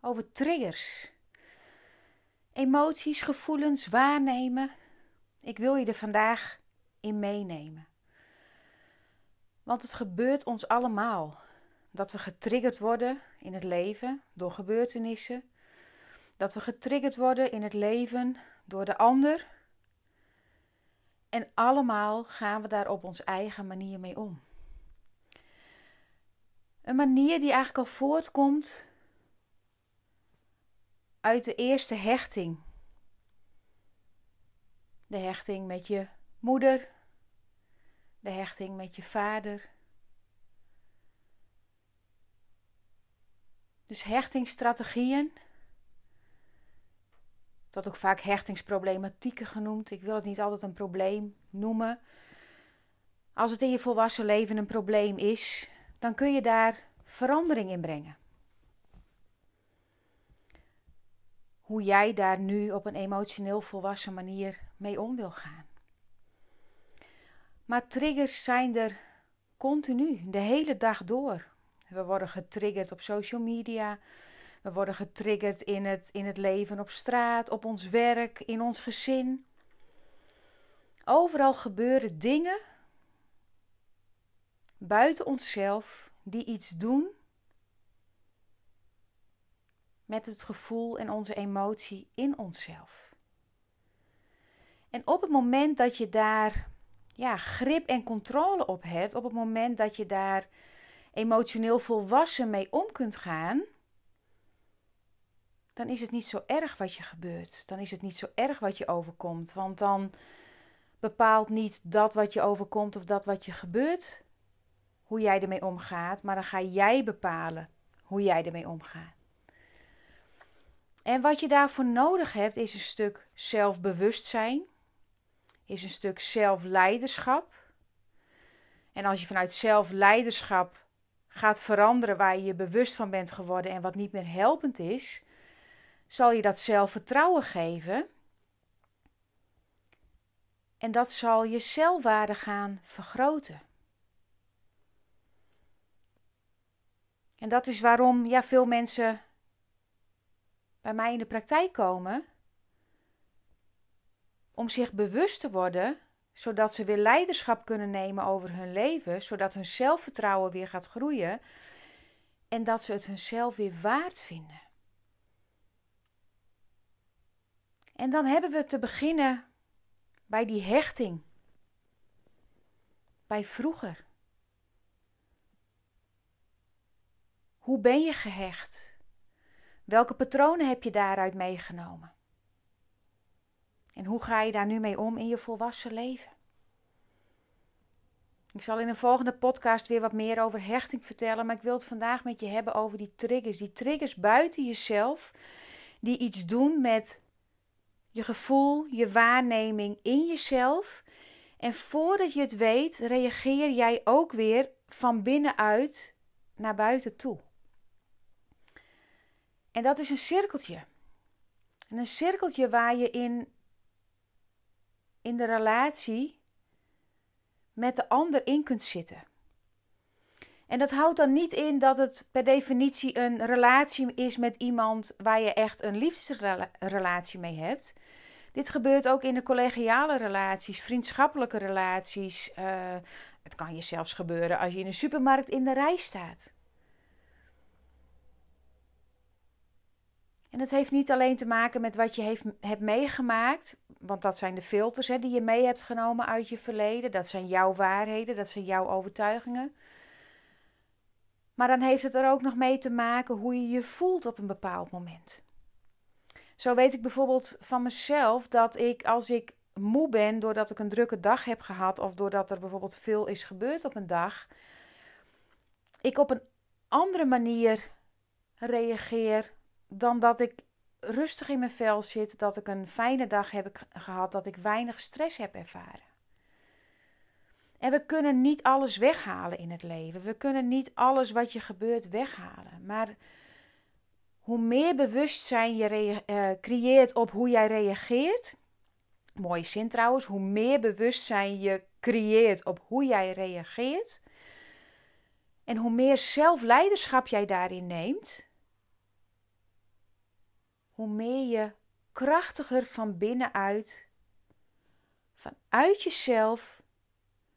Over triggers. Emoties, gevoelens, waarnemen. Ik wil je er vandaag in meenemen. Want het gebeurt ons allemaal. Dat we getriggerd worden in het leven door gebeurtenissen. Dat we getriggerd worden in het leven door de ander. En allemaal gaan we daar op onze eigen manier mee om. Een manier die eigenlijk al voortkomt uit de eerste hechting. De hechting met je moeder, de hechting met je vader. Dus hechtingsstrategieën, dat ook vaak hechtingsproblematieken genoemd. Ik wil het niet altijd een probleem noemen. Als het in je volwassen leven een probleem is, dan kun je daar verandering in brengen. Hoe jij daar nu op een emotioneel volwassen manier mee om wil gaan. Maar triggers zijn er continu, de hele dag door. We worden getriggerd op social media. We worden getriggerd in het, in het leven op straat, op ons werk, in ons gezin. Overal gebeuren dingen buiten onszelf die iets doen met het gevoel en onze emotie in onszelf. En op het moment dat je daar ja, grip en controle op hebt, op het moment dat je daar emotioneel volwassen mee om kunt gaan, dan is het niet zo erg wat je gebeurt. Dan is het niet zo erg wat je overkomt. Want dan bepaalt niet dat wat je overkomt of dat wat je gebeurt hoe jij ermee omgaat, maar dan ga jij bepalen hoe jij ermee omgaat. En wat je daarvoor nodig hebt is een stuk zelfbewustzijn, is een stuk zelfleiderschap. En als je vanuit zelfleiderschap gaat veranderen waar je je bewust van bent geworden en wat niet meer helpend is, zal je dat zelfvertrouwen geven. En dat zal je zelfwaarde gaan vergroten. En dat is waarom ja, veel mensen bij mij in de praktijk komen. Om zich bewust te worden, zodat ze weer leiderschap kunnen nemen over hun leven, zodat hun zelfvertrouwen weer gaat groeien en dat ze het hunzelf weer waard vinden. En dan hebben we te beginnen bij die hechting. Bij vroeger. Hoe ben je gehecht? Welke patronen heb je daaruit meegenomen? En hoe ga je daar nu mee om in je volwassen leven? Ik zal in een volgende podcast weer wat meer over hechting vertellen, maar ik wil het vandaag met je hebben over die triggers. Die triggers buiten jezelf, die iets doen met je gevoel, je waarneming in jezelf. En voordat je het weet, reageer jij ook weer van binnenuit naar buiten toe. En dat is een cirkeltje. En een cirkeltje waar je in, in de relatie met de ander in kunt zitten. En dat houdt dan niet in dat het per definitie een relatie is met iemand waar je echt een liefdesrelatie mee hebt. Dit gebeurt ook in de collegiale relaties, vriendschappelijke relaties. Uh, het kan je zelfs gebeuren als je in een supermarkt in de rij staat. En het heeft niet alleen te maken met wat je hebt meegemaakt, want dat zijn de filters hè, die je mee hebt genomen uit je verleden. Dat zijn jouw waarheden, dat zijn jouw overtuigingen. Maar dan heeft het er ook nog mee te maken hoe je je voelt op een bepaald moment. Zo weet ik bijvoorbeeld van mezelf dat ik als ik moe ben doordat ik een drukke dag heb gehad of doordat er bijvoorbeeld veel is gebeurd op een dag, ik op een andere manier reageer dan dat ik rustig in mijn vel zit, dat ik een fijne dag heb gehad, dat ik weinig stress heb ervaren. En we kunnen niet alles weghalen in het leven. We kunnen niet alles wat je gebeurt weghalen. Maar hoe meer bewustzijn je uh, creëert op hoe jij reageert. Mooie zin trouwens. Hoe meer bewustzijn je creëert op hoe jij reageert. En hoe meer zelfleiderschap jij daarin neemt. Hoe meer je krachtiger van binnenuit, vanuit jezelf,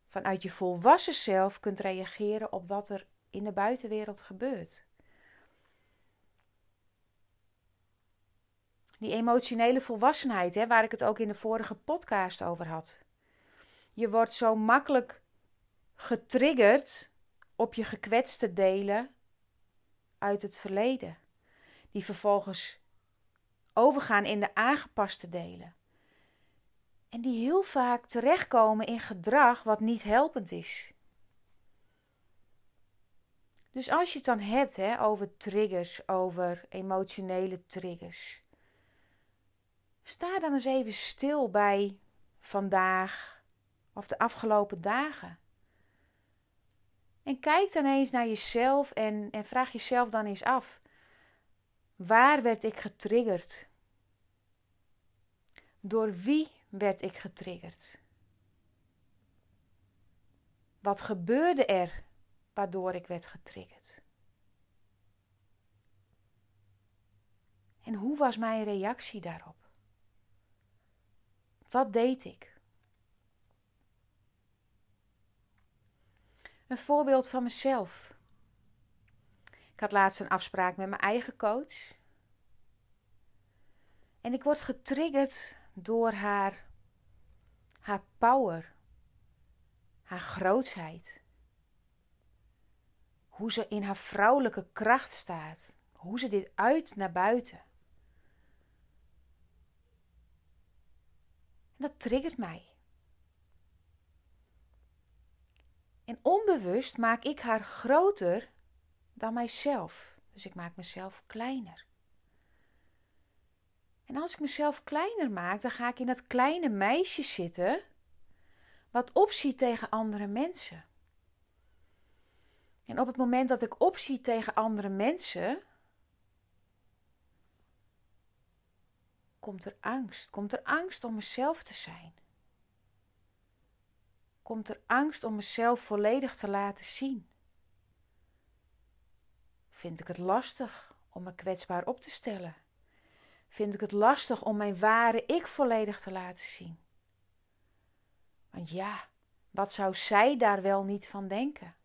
vanuit je volwassen zelf kunt reageren op wat er in de buitenwereld gebeurt. Die emotionele volwassenheid, hè, waar ik het ook in de vorige podcast over had. Je wordt zo makkelijk getriggerd op je gekwetste delen uit het verleden, die vervolgens overgaan in de aangepaste delen. En die heel vaak terechtkomen in gedrag wat niet helpend is. Dus als je het dan hebt hè, over triggers, over emotionele triggers. Sta dan eens even stil bij vandaag of de afgelopen dagen. En kijk dan eens naar jezelf en, en vraag jezelf dan eens af: waar werd ik getriggerd? Door wie werd ik getriggerd? Wat gebeurde er waardoor ik werd getriggerd? En hoe was mijn reactie daarop? Wat deed ik? Een voorbeeld van mezelf. Ik had laatst een afspraak met mijn eigen coach. En ik word getriggerd door haar, haar power, haar grootsheid. Hoe ze in haar vrouwelijke kracht staat. Hoe ze dit uit naar buiten. En dat triggert mij. En onbewust maak ik haar groter dan mijzelf. Dus ik maak mezelf kleiner. En als ik mezelf kleiner maak, dan ga ik in dat kleine meisje zitten, wat opziet tegen andere mensen. En op het moment dat ik opzie tegen andere mensen, komt er angst. Komt er angst om mezelf te zijn. Komt er angst om mezelf volledig te laten zien. Vind ik het lastig om me kwetsbaar op te stellen? vind ik het lastig om mijn ware ik volledig te laten zien. Want ja, wat zou zij daar wel niet van denken?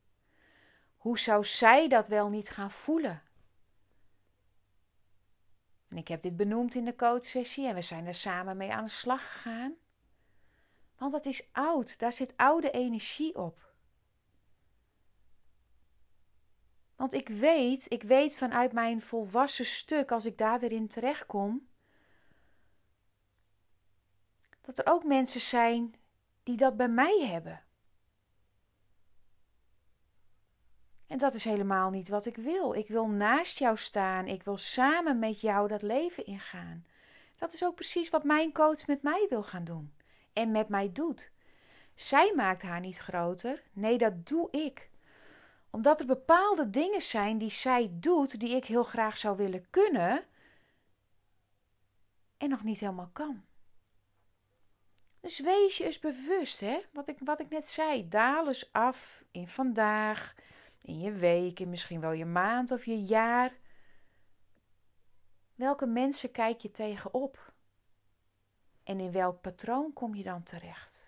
Hoe zou zij dat wel niet gaan voelen? En ik heb dit benoemd in de coachsessie en we zijn er samen mee aan de slag gegaan. Want dat is oud, daar zit oude energie op. Want ik weet, ik weet vanuit mijn volwassen stuk, als ik daar weer in terechtkom, dat er ook mensen zijn die dat bij mij hebben. En dat is helemaal niet wat ik wil. Ik wil naast jou staan. Ik wil samen met jou dat leven ingaan. Dat is ook precies wat mijn coach met mij wil gaan doen. En met mij doet. Zij maakt haar niet groter. Nee, dat doe ik omdat er bepaalde dingen zijn die zij doet, die ik heel graag zou willen kunnen en nog niet helemaal kan. Dus wees je eens bewust, hè? Wat, ik, wat ik net zei. Daal eens af in vandaag, in je week, in misschien wel je maand of je jaar. Welke mensen kijk je tegenop? En in welk patroon kom je dan terecht?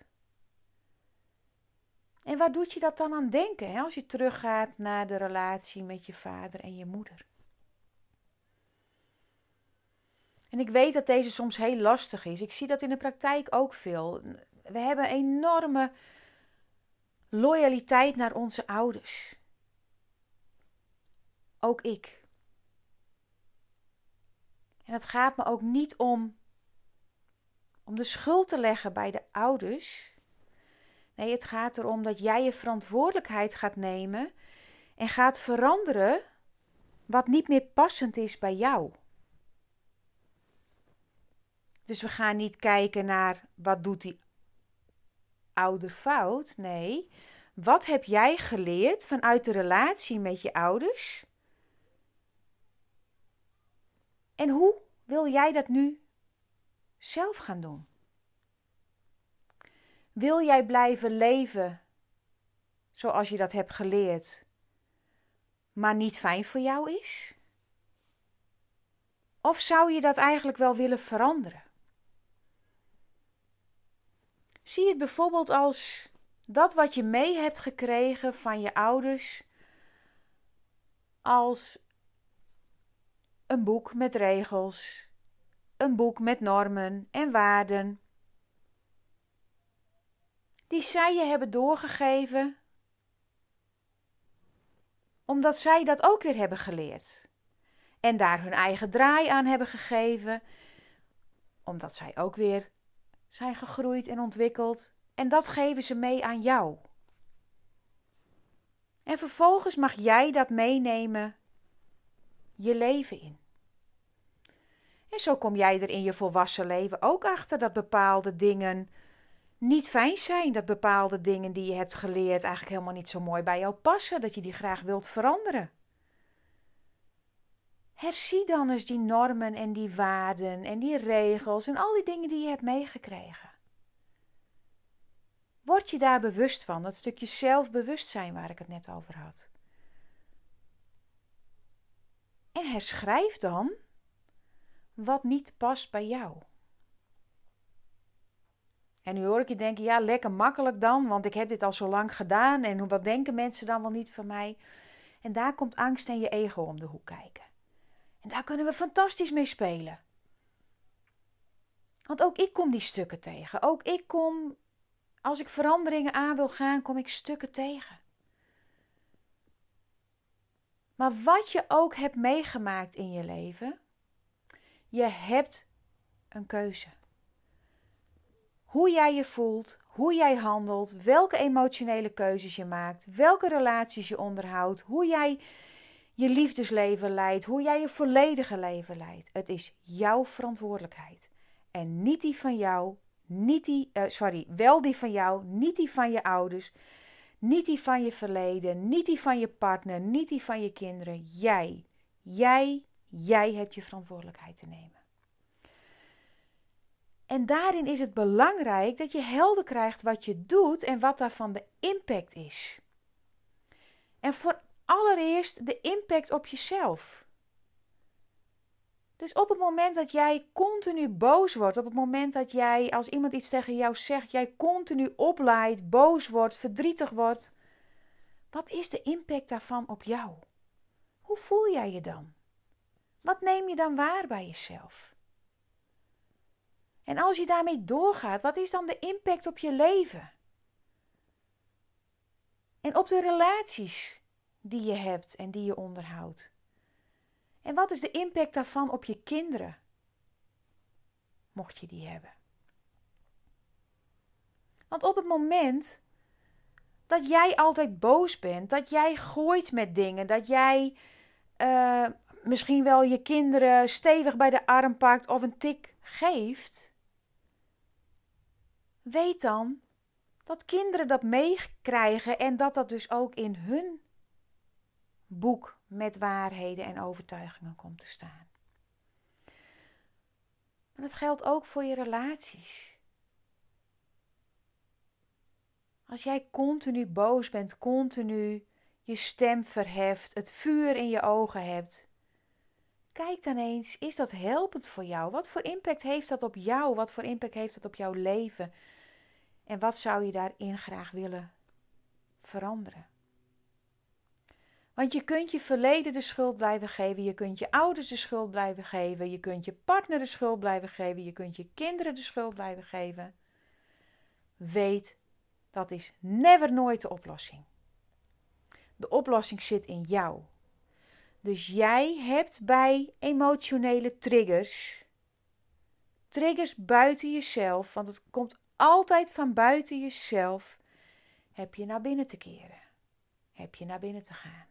En waar doet je dat dan aan denken hè, als je teruggaat naar de relatie met je vader en je moeder? En ik weet dat deze soms heel lastig is. Ik zie dat in de praktijk ook veel. We hebben enorme loyaliteit naar onze ouders. Ook ik. En het gaat me ook niet om om de schuld te leggen bij de ouders. Nee, het gaat erom dat jij je verantwoordelijkheid gaat nemen En gaat veranderen wat niet meer passend is bij jou. Dus we gaan niet kijken naar wat doet die ouder fout. Nee, wat heb jij geleerd vanuit de relatie met je ouders? En hoe wil jij dat nu zelf gaan doen? Wil jij blijven leven zoals je dat hebt geleerd, maar niet fijn voor jou is? Of zou je dat eigenlijk wel willen veranderen? Zie het bijvoorbeeld als dat wat je mee hebt gekregen van je ouders, als een boek met regels, een boek met normen en waarden, die zij je hebben doorgegeven, omdat zij dat ook weer hebben geleerd en daar hun eigen draai aan hebben gegeven, omdat zij ook weer zijn gegroeid en ontwikkeld en dat geven ze mee aan jou. En vervolgens mag jij dat meenemen je leven in. En zo kom jij er in je volwassen leven ook achter dat bepaalde dingen niet fijn zijn. Dat bepaalde dingen die je hebt geleerd eigenlijk helemaal niet zo mooi bij jou passen. Dat je die graag wilt veranderen. Herzie dan eens die normen en die waarden en die regels en al die dingen die je hebt meegekregen. Word je daar bewust van, dat stukje zelfbewustzijn waar ik het net over had. En herschrijf dan wat niet past bij jou. En nu hoor ik je denken, ja, lekker makkelijk dan, want ik heb dit al zo lang gedaan en wat denken mensen dan wel niet van mij? En daar komt angst en je ego om de hoek kijken. En daar kunnen we fantastisch mee spelen. Want ook ik kom die stukken tegen. Ook ik kom als ik veranderingen aan wil gaan, kom ik stukken tegen. Maar wat je ook hebt meegemaakt in je leven, je hebt een keuze. Hoe jij je voelt, hoe jij handelt, welke emotionele keuzes je maakt, welke relaties je onderhoudt, hoe jij je liefdesleven leidt, hoe jij je volledige leven leidt. Het is jouw verantwoordelijkheid en niet die van jou niet die, uh, sorry, wel die van jou, niet die van je ouders, niet die van je verleden, niet die van je partner, niet die van je kinderen. Jij, jij, jij hebt je verantwoordelijkheid te nemen. En daarin is het belangrijk dat je helder krijgt wat je doet en wat daarvan de impact is. En voor allereerst de impact op jezelf. Dus op het moment dat jij continu boos wordt, op het moment dat jij, als iemand iets tegen jou zegt, jij continu oplaait, boos wordt, verdrietig wordt, wat is de impact daarvan op jou? Hoe voel jij je dan? Wat neem je dan waar bij jezelf? En als je daarmee doorgaat, wat is dan de impact op je leven? En op de relaties die je hebt en die je onderhoudt? En wat is de impact daarvan op je kinderen? Mocht je die hebben. Want op het moment dat jij altijd boos bent, dat jij gooit met dingen, dat jij uh, misschien wel je kinderen stevig bij de arm pakt of een tik geeft, weet dan dat kinderen dat meekrijgen en dat dat dus ook in hun boek met waarheden en overtuigingen komt te staan. En dat geldt ook voor je relaties. Als jij continu boos bent, continu je stem verheft, het vuur in je ogen hebt, kijk dan eens, is dat helpend voor jou? Wat voor impact heeft dat op jou? Wat voor impact heeft dat op jouw leven? En wat zou je daarin graag willen veranderen? Want je kunt je verleden de schuld blijven geven, je kunt je ouders de schuld blijven geven, je kunt je partner de schuld blijven geven, je kunt je kinderen de schuld blijven geven. Weet, dat is never nooit de oplossing. De oplossing zit in jou. Dus jij hebt bij emotionele triggers, triggers buiten jezelf, want het komt altijd van buiten jezelf, heb je naar binnen te keren. Heb je naar binnen te gaan.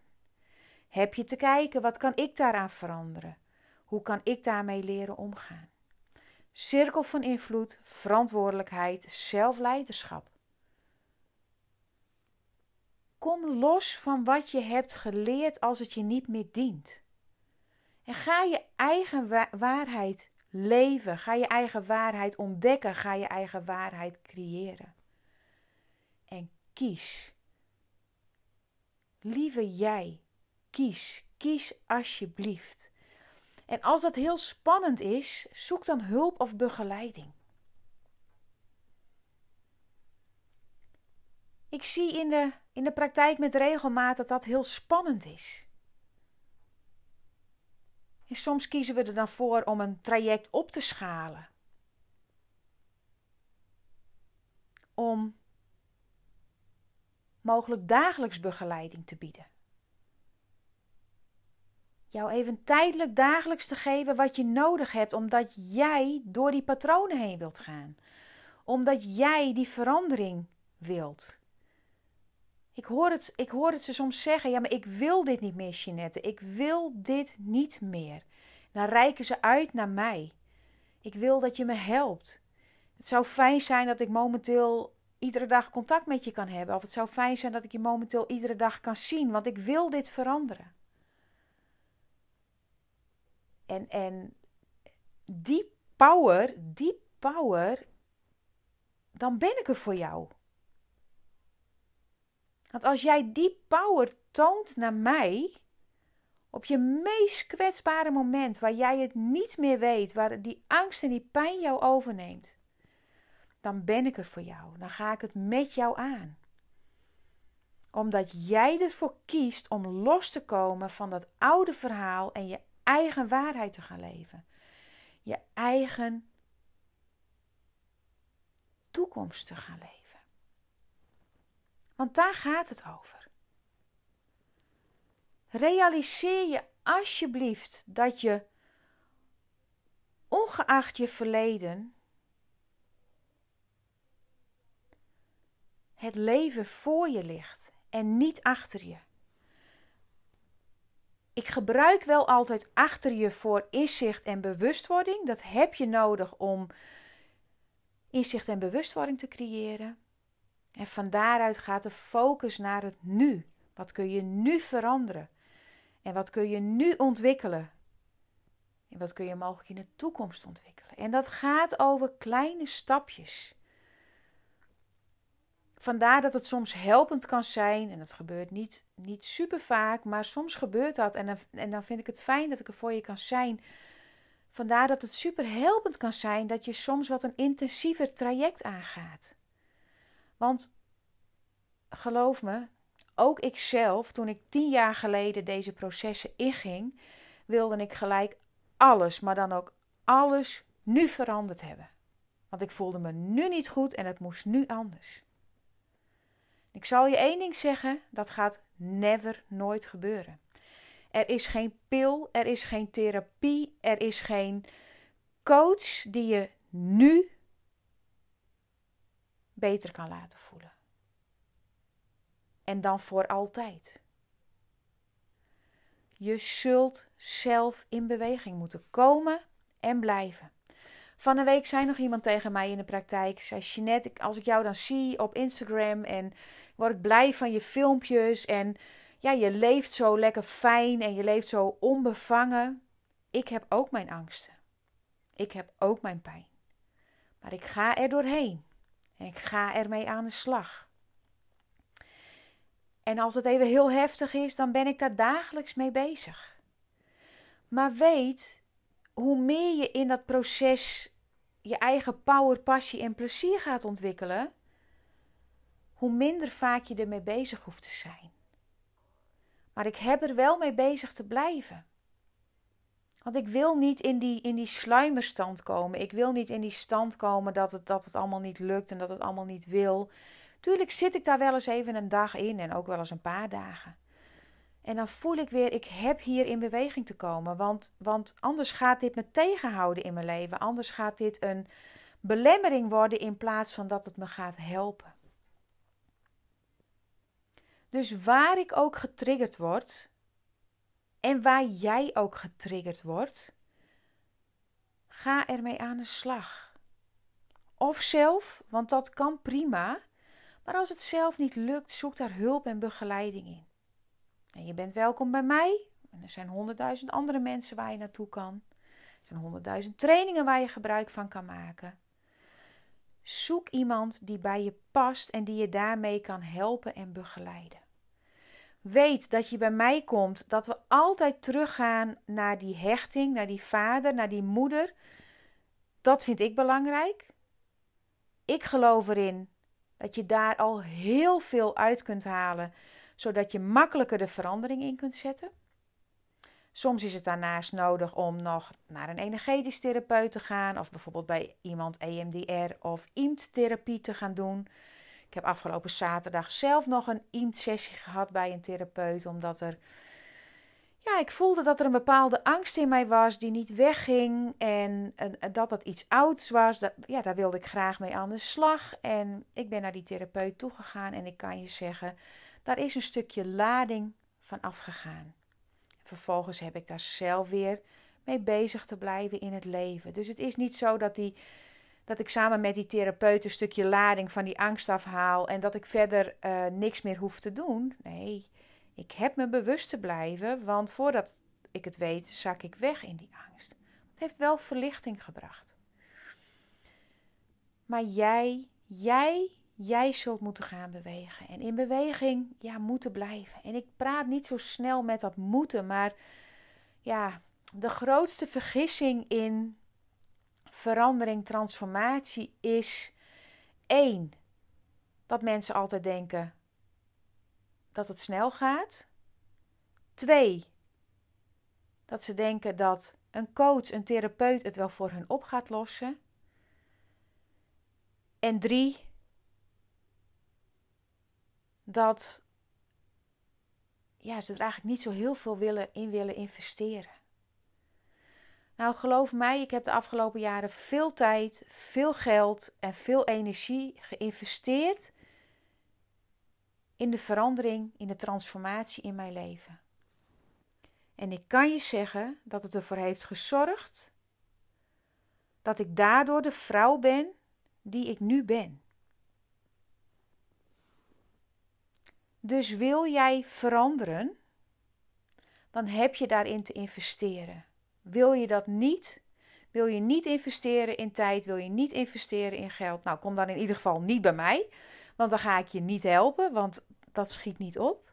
heb je te kijken, wat kan ik daaraan veranderen? Hoe kan ik daarmee leren omgaan? Cirkel van invloed, verantwoordelijkheid, zelfleiderschap. Kom los van wat je hebt geleerd als het je niet meer dient. En ga je eigen waarheid leven. Ga je eigen waarheid ontdekken. Ga je eigen waarheid creëren. En kies. Lieve jij, kies. Kies alsjeblieft. En als dat heel spannend is, zoek dan hulp of begeleiding. Ik zie in de, in de praktijk met regelmaat dat dat heel spannend is. En soms kiezen we er dan voor om een traject op te schalen. Om mogelijk dagelijks begeleiding te bieden. Jou even tijdelijk dagelijks te geven wat je nodig hebt, omdat jij door die patronen heen wilt gaan. Omdat jij die verandering wilt. Ik hoor, het, ik hoor het ze soms zeggen: ja, maar ik wil dit niet meer, Jeanette. Ik wil dit niet meer. Dan reiken ze uit naar mij. Ik wil dat je me helpt. Het zou fijn zijn dat ik momenteel iedere dag contact met je kan hebben. Of het zou fijn zijn dat ik je momenteel iedere dag kan zien, want ik wil dit veranderen. En, en die power, die power, dan ben ik er voor jou. Want als jij die power toont naar mij, op je meest kwetsbare moment, waar jij het niet meer weet, waar die angst en die pijn jou overneemt, dan ben ik er voor jou. Dan ga ik het met jou aan. Omdat jij ervoor kiest om los te komen van dat oude verhaal en je eigen waarheid te gaan leven. Je eigen toekomst te gaan leven. Want daar gaat het over. Realiseer je alsjeblieft dat je, ongeacht je verleden, het leven voor je ligt en niet achter je. Ik gebruik wel altijd achter je voor inzicht en bewustwording. Dat heb je nodig om inzicht en bewustwording te creëren. En van daaruit gaat de focus naar het nu. Wat kun je nu veranderen? En wat kun je nu ontwikkelen? En wat kun je mogelijk in de toekomst ontwikkelen? En dat gaat over kleine stapjes. Vandaar dat het soms helpend kan zijn, en dat gebeurt niet, niet super vaak, maar soms gebeurt dat. En dan, en dan vind ik het fijn dat ik er voor je kan zijn. Vandaar dat het super helpend kan zijn dat je soms wat een intensiever traject aangaat. Want geloof me, ook ikzelf, toen ik tien jaar geleden deze processen inging, wilde ik gelijk alles, maar dan ook alles nu veranderd hebben. Want ik voelde me nu niet goed en het moest nu anders. Ik zal je één ding zeggen: dat gaat never, nooit gebeuren. Er is geen pil, er is geen therapie, er is geen coach die je nu beter kan laten voelen. En dan voor altijd. Je zult zelf in beweging moeten komen en blijven. Van een week zei nog iemand tegen mij in de praktijk: zei Jeanette, als ik jou dan zie op Instagram en word ik blij van je filmpjes en ja, je leeft zo lekker fijn en je leeft zo onbevangen. Ik heb ook mijn angsten. Ik heb ook mijn pijn. Maar ik ga er doorheen. En ik ga ermee aan de slag. En als het even heel heftig is, dan ben ik daar dagelijks mee bezig. Maar weet, hoe meer je in dat proces je eigen power, passie en plezier gaat ontwikkelen, hoe minder vaak je ermee bezig hoeft te zijn. Maar ik heb er wel mee bezig te blijven. Want ik wil niet in die, in die sluimerstand komen. Ik wil niet in die stand komen dat het, dat het allemaal niet lukt en dat het allemaal niet wil. Tuurlijk zit ik daar wel eens even een dag in en ook wel eens een paar dagen. En dan voel ik weer, ik heb hier in beweging te komen. Want, want anders gaat dit me tegenhouden in mijn leven. Anders gaat dit een belemmering worden in plaats van dat het me gaat helpen. Dus waar ik ook getriggerd word, En waar jij ook getriggerd wordt, ga ermee aan de slag. Of zelf, want dat kan prima. Maar als het zelf niet lukt, zoek daar hulp en begeleiding in. En je bent welkom bij mij. En er zijn honderdduizend andere mensen waar je naartoe kan. Er zijn honderdduizend trainingen waar je gebruik van kan maken. Zoek iemand die bij je past en die je daarmee kan helpen en begeleiden. Weet dat je bij mij komt, dat we altijd teruggaan naar die hechting, naar die vader, naar die moeder. Dat vind ik belangrijk. Ik geloof erin dat je daar al heel veel uit kunt halen, zodat je makkelijker de verandering in kunt zetten. Soms is het daarnaast nodig om nog naar een energetisch therapeut te gaan, of bijvoorbeeld bij iemand EMDR of IMT-therapie te gaan doen. Ik heb afgelopen zaterdag zelf nog een IMT-sessie gehad bij een therapeut, omdat er. Ja, ik voelde dat er een bepaalde angst in mij was die niet wegging en, en dat dat iets ouds was. Ja, daar wilde ik graag mee aan de slag. En ik ben naar die therapeut toegegaan en ik kan je zeggen, daar is een stukje lading van afgegaan. Vervolgens heb ik daar zelf weer mee bezig te blijven in het leven. Dus het is niet zo dat, die, dat ik samen met die therapeut een stukje lading van die angst afhaal en dat ik verder uh, niks meer hoef te doen. Nee, ik heb me bewust te blijven, want voordat ik het weet, zak ik weg in die angst. Het heeft wel verlichting gebracht. Maar jij, jij Jij zult moeten gaan bewegen. En in beweging, ja, moeten blijven. En ik praat niet zo snel met dat moeten, maar ja, de grootste vergissing in verandering, transformatie is één, dat mensen altijd denken dat het snel gaat. Twee, dat ze denken dat een coach, een therapeut het wel voor hun op gaat lossen. En drie, dat ja, ze er eigenlijk niet zo heel veel willen, in willen investeren. Nou, geloof mij, ik heb de afgelopen jaren veel tijd, veel geld en veel energie geïnvesteerd in de verandering, in de transformatie in mijn leven. En ik kan je zeggen dat het ervoor heeft gezorgd dat ik daardoor de vrouw ben die ik nu ben. Dus wil jij veranderen, dan heb je daarin te investeren. Wil je dat niet? Wil je niet investeren in tijd? Wil je niet investeren in geld? Nou, kom dan in ieder geval niet bij mij, want dan ga ik je niet helpen, want dat schiet niet op.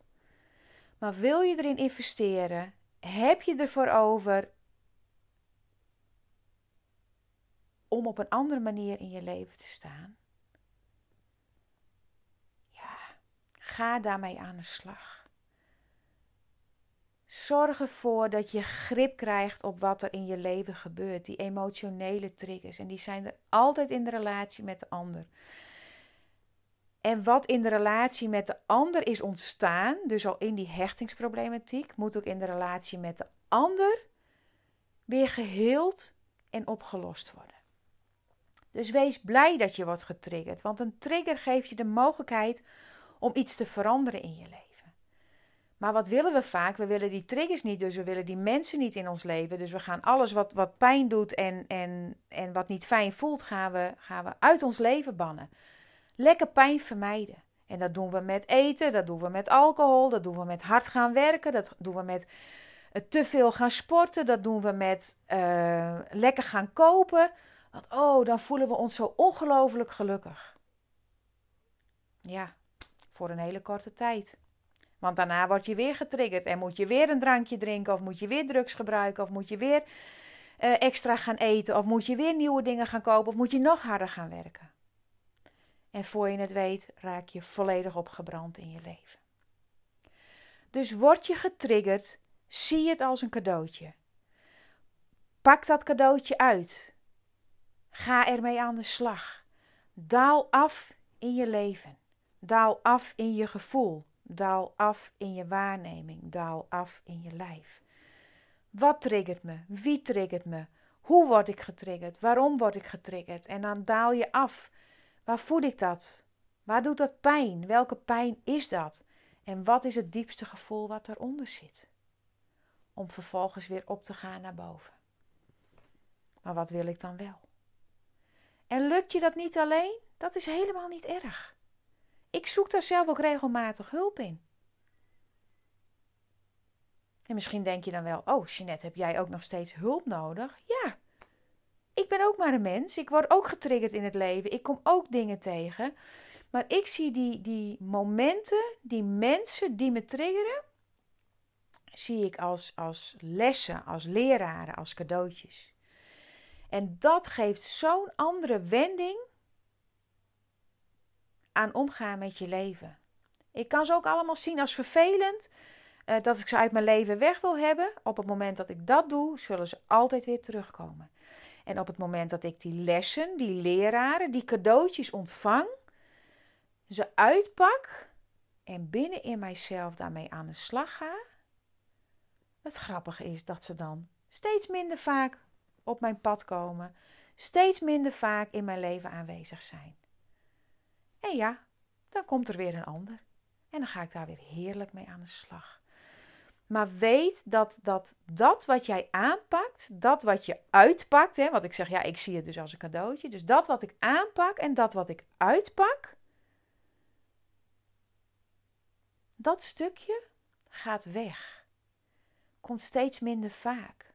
Maar wil je erin investeren? Heb je ervoor over om op een andere manier in je leven te staan? Ga daarmee aan de slag. Zorg ervoor dat je grip krijgt op wat er in je leven gebeurt. Die emotionele triggers. En die zijn er altijd in de relatie met de ander. En wat in de relatie met de ander is ontstaan, dus al in die hechtingsproblematiek, moet ook in de relatie met de ander weer geheeld en opgelost worden. Dus wees blij dat je wordt getriggerd, want een trigger geeft je de mogelijkheid om iets te veranderen in je leven. Maar wat willen we vaak? We willen die triggers niet, dus we willen die mensen niet in ons leven. Dus we gaan alles wat, wat pijn doet en, en, en wat niet fijn voelt, gaan we, gaan we uit ons leven bannen. Lekker pijn vermijden. En dat doen we met eten, dat doen we met alcohol, dat doen we met hard gaan werken, dat doen we met uh, te veel gaan sporten, dat doen we met uh, lekker gaan kopen. Want oh, dan voelen we ons zo ongelooflijk gelukkig. Ja, voor een hele korte tijd. Want daarna word je weer getriggerd en moet je weer een drankje drinken, of moet je weer drugs gebruiken, of moet je weer uh, extra gaan eten, of moet je weer nieuwe dingen gaan kopen, of moet je nog harder gaan werken. En voor je het weet, raak je volledig opgebrand in je leven. Dus word je getriggerd, zie het als een cadeautje. Pak dat cadeautje uit. Ga ermee aan de slag. Daal af in je leven. Daal af in je gevoel. Daal af in je waarneming. Daal af in je lijf. Wat triggert me? Wie triggert me? Hoe word ik getriggerd? Waarom word ik getriggerd? En dan daal je af. Waar voel ik dat? Waar doet dat pijn? Welke pijn is dat? En wat is het diepste gevoel wat eronder zit? om vervolgens weer op te gaan naar boven. Maar wat wil ik dan wel? En lukt je dat niet alleen? Dat is helemaal niet erg. Ik zoek daar zelf ook regelmatig hulp in. En misschien denk je dan wel: Oh, Jeanette, heb jij ook nog steeds hulp nodig? Ja, ik ben ook maar een mens. Ik word ook getriggerd in het leven. Ik kom ook dingen tegen. Maar ik zie die, die momenten, die mensen die me triggeren, zie ik als, als lessen, als leraren, als cadeautjes. En dat geeft zo'n andere wending aan omgaan met je leven. Ik kan ze ook allemaal zien als vervelend, uh, dat ik ze uit mijn leven weg wil hebben. Op het moment dat ik dat doe, zullen ze altijd weer terugkomen. En op het moment dat ik die lessen, die leraren, die cadeautjes ontvang, ze uitpak en binnen in mijzelf daarmee aan de slag ga. Het grappige is dat ze dan steeds minder vaak op mijn pad komen, steeds minder vaak in mijn leven aanwezig zijn. En ja, dan komt er weer een ander. En dan ga ik daar weer heerlijk mee aan de slag. Maar weet dat, dat dat wat jij aanpakt, dat wat je uitpakt, hè, wat ik zeg, ja, ik zie het dus als een cadeautje. Dus dat wat ik aanpak en dat wat ik uitpak, dat stukje gaat weg. Komt steeds minder vaak.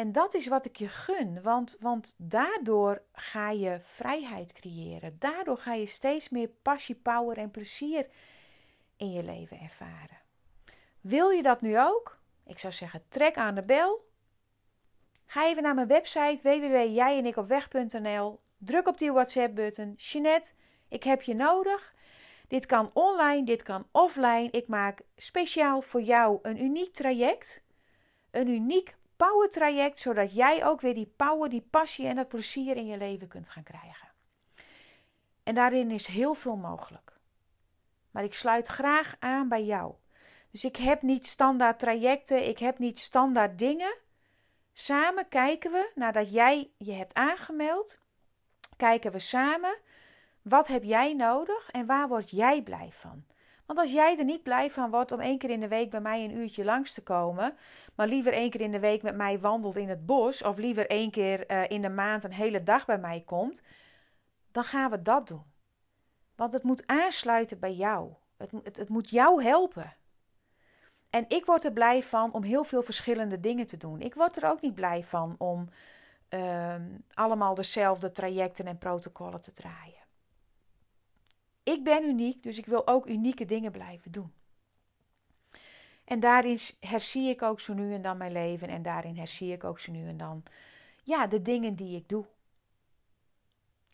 En dat is wat ik je gun, want, want daardoor ga je vrijheid creëren. Daardoor ga je steeds meer passie, power en plezier in je leven ervaren. Wil je dat nu ook? Ik zou zeggen, trek aan de bel. Ga even naar mijn website www.jijenikopweg.nl. Druk op die WhatsApp-button. Jeanette, ik heb je nodig. Dit kan online, dit kan offline. Ik maak speciaal voor jou een uniek traject. Een uniek power traject, zodat jij ook weer die power, die passie en dat plezier in je leven kunt gaan krijgen. En daarin is heel veel mogelijk. Maar ik sluit graag aan bij jou. Dus ik heb niet standaard trajecten, ik heb niet standaard dingen. Samen kijken we, nadat jij je hebt aangemeld, kijken we samen wat heb jij nodig en waar word jij blij van. Want als jij er niet blij van wordt om één keer in de week bij mij een uurtje langs te komen, maar liever één keer in de week met mij wandelt in het bos, of liever één keer uh, in de maand een hele dag bij mij komt, dan gaan we dat doen. Want het moet aansluiten bij jou. Het, het, moet jou helpen. En ik word er blij van om heel veel verschillende dingen te doen. Ik word er ook niet blij van om uh, allemaal dezelfde trajecten en protocollen te draaien. Ik ben uniek, dus ik wil ook unieke dingen blijven doen. En daarin herzie ik ook zo nu en dan mijn leven en daarin herzie ik ook zo nu en dan ja, de dingen die ik doe.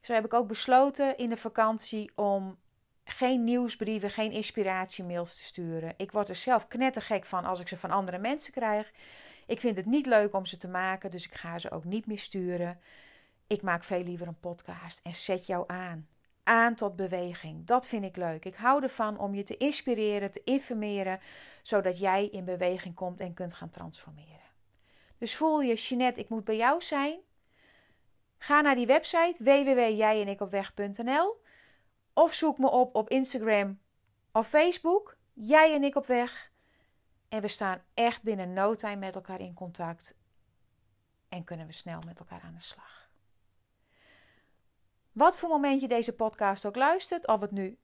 Zo heb ik ook besloten in de vakantie om geen nieuwsbrieven, geen inspiratiemails te sturen. Ik word er zelf knettergek van als ik ze van andere mensen krijg. Ik vind het niet leuk om ze te maken, dus ik ga ze ook niet meer sturen. Ik maak veel liever een podcast en zet jou aan. Aan tot beweging. Dat vind ik leuk. Ik hou ervan om je te inspireren, te informeren, zodat jij in beweging komt en kunt gaan transformeren. Dus voel je, Jeanette, ik moet bij jou zijn? Ga naar die website www.jijenikopweg.nl of zoek me op op Instagram of Facebook. Jij en ik op weg. En we staan echt binnen no time met elkaar in contact. En kunnen we snel met elkaar aan de slag. Wat voor moment je deze podcast ook luistert, of het nu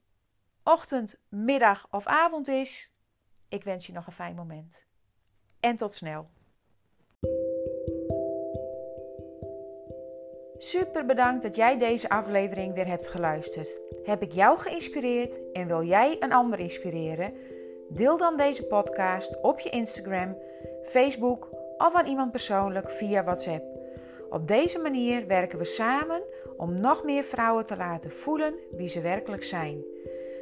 ochtend, middag of avond is, ik wens je nog een fijn moment. En tot snel. Super bedankt dat jij deze aflevering weer hebt geluisterd. Heb ik jou geïnspireerd en wil jij een ander inspireren? Deel dan deze podcast op je Instagram, Facebook of aan iemand persoonlijk via WhatsApp. Op deze manier werken we samen om nog meer vrouwen te laten voelen wie ze werkelijk zijn.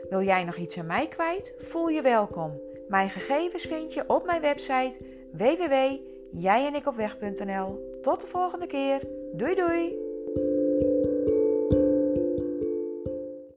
Wil jij nog iets aan mij kwijt? Voel je welkom. Mijn gegevens vind je op mijn website www.jijenikopweg.nl. Tot de volgende keer. Doei doei!